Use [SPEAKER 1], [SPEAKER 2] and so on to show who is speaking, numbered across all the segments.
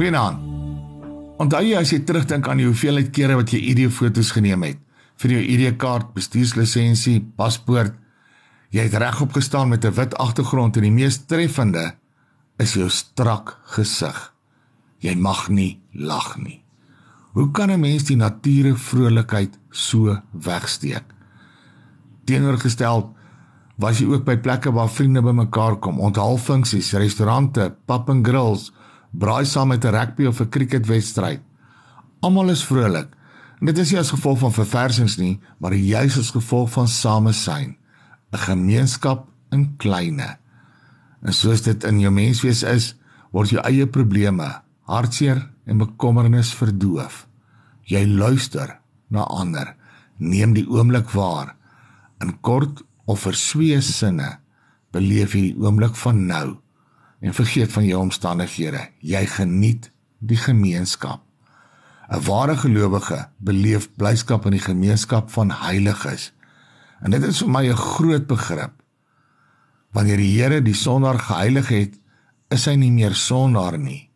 [SPEAKER 1] Goeienaand. Onthou jy as jy terugdink aan die hoeveelheid kere wat jy ID-foto's geneem het vir jou ID-kaart, bestuurslisensie, paspoort, jy het regop gestaan met 'n wit agtergrond en die mees treffende is jou strak gesig. Jy mag nie lag nie. Hoe kan 'n mens die nature vrolikheid so wegsteek? Teenoorgestel was jy ook by plekke waar vriende bymekaar kom, onthaalfunksies, restaurante, pub and grills, braai saam met 'n rugby of 'n cricketwedstryd. Almal is vrolik. En dit is nie as gevolg van verversings nie, maar juis as gevolg van samesyn, 'n gemeenskap in kleine. En soos dit in jou menswees is, word jou eie probleme, hartseer en bekommernis verdoof. Jy luister na ander, neem die oomblik waar. In kort of verswee sinne beleef jy die oomblik van nou en vergeet van jou omstandighede. Jy geniet die gemeenskap. 'n Ware gelowige beleef blyskap in die gemeenskap van heiliges. En dit is vir my 'n groot begrip. Wanneer die Here die sondaar geheilig het, is hy nie meer sondaar nie,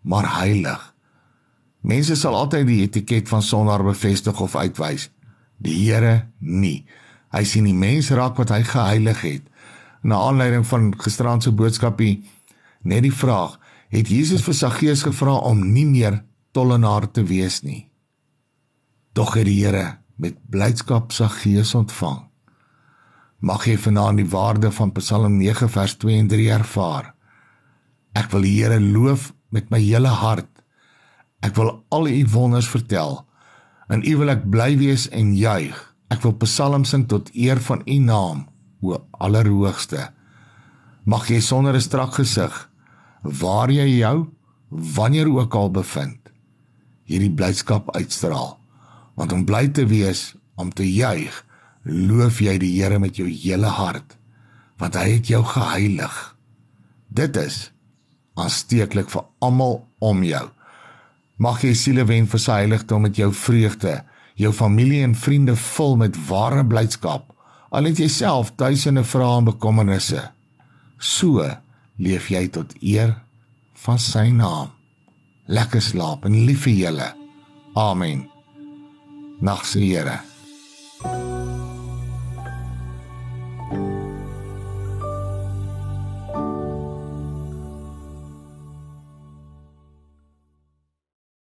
[SPEAKER 1] maar heilig. Mense sal altyd die etiket van sondaar bevestig of uitwys. Die Here nie. Hy sien die mens raak wat hy geheilig het na aanleiding van gisteraand se boodskapie net die vraag het Jesus vir Saggeus gevra om nie meer tollenaar te wees nie? Tog het die Here met blydskap Saggeus ontvang. Mag jy vanaand die waarde van Psalm 9 vers 2 en 3 ervaar. Ek wil die Here loof met my hele hart. Ek wil al u wonders vertel. En u wil ek bly wees en juig. Ek wil psalms sing tot eer van u naam o allerhoogste. Mag jy sonder 'n strak gesig waar jy jou wanneer ook al bevind hierdie blydskap uitstraal. Want om bly te wees om te juig loof jy die Here met jou hele hart want hy het jou geheilig. Dit is aansteeklik vir almal om jou. Mag jy siele wen vir sy heiligdom met jou vreugde jou familie en vriende vul met ware blydskap al het jy self duisende vrae en bekommernisse. So leef jy tot eer van sy naam. Lekker slaap en lief vir julle. Amen. Nagse Here.